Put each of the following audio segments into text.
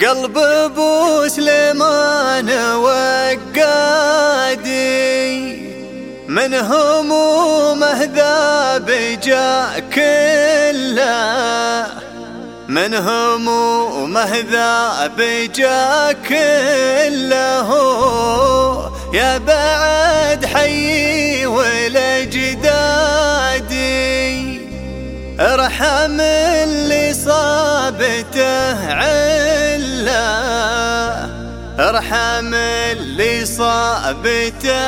قلب أبو سليمان وقادي. من همومه ذاب جاء كله. من همومه ذاب جاء كله. يا بعد حي ولجدادي ارحم اللي صابته عله أرحم اللي صابته.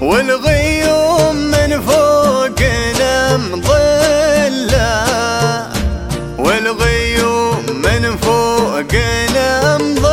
والغيوم من فوقنا مظلة والغيوم من فوقنا مظلة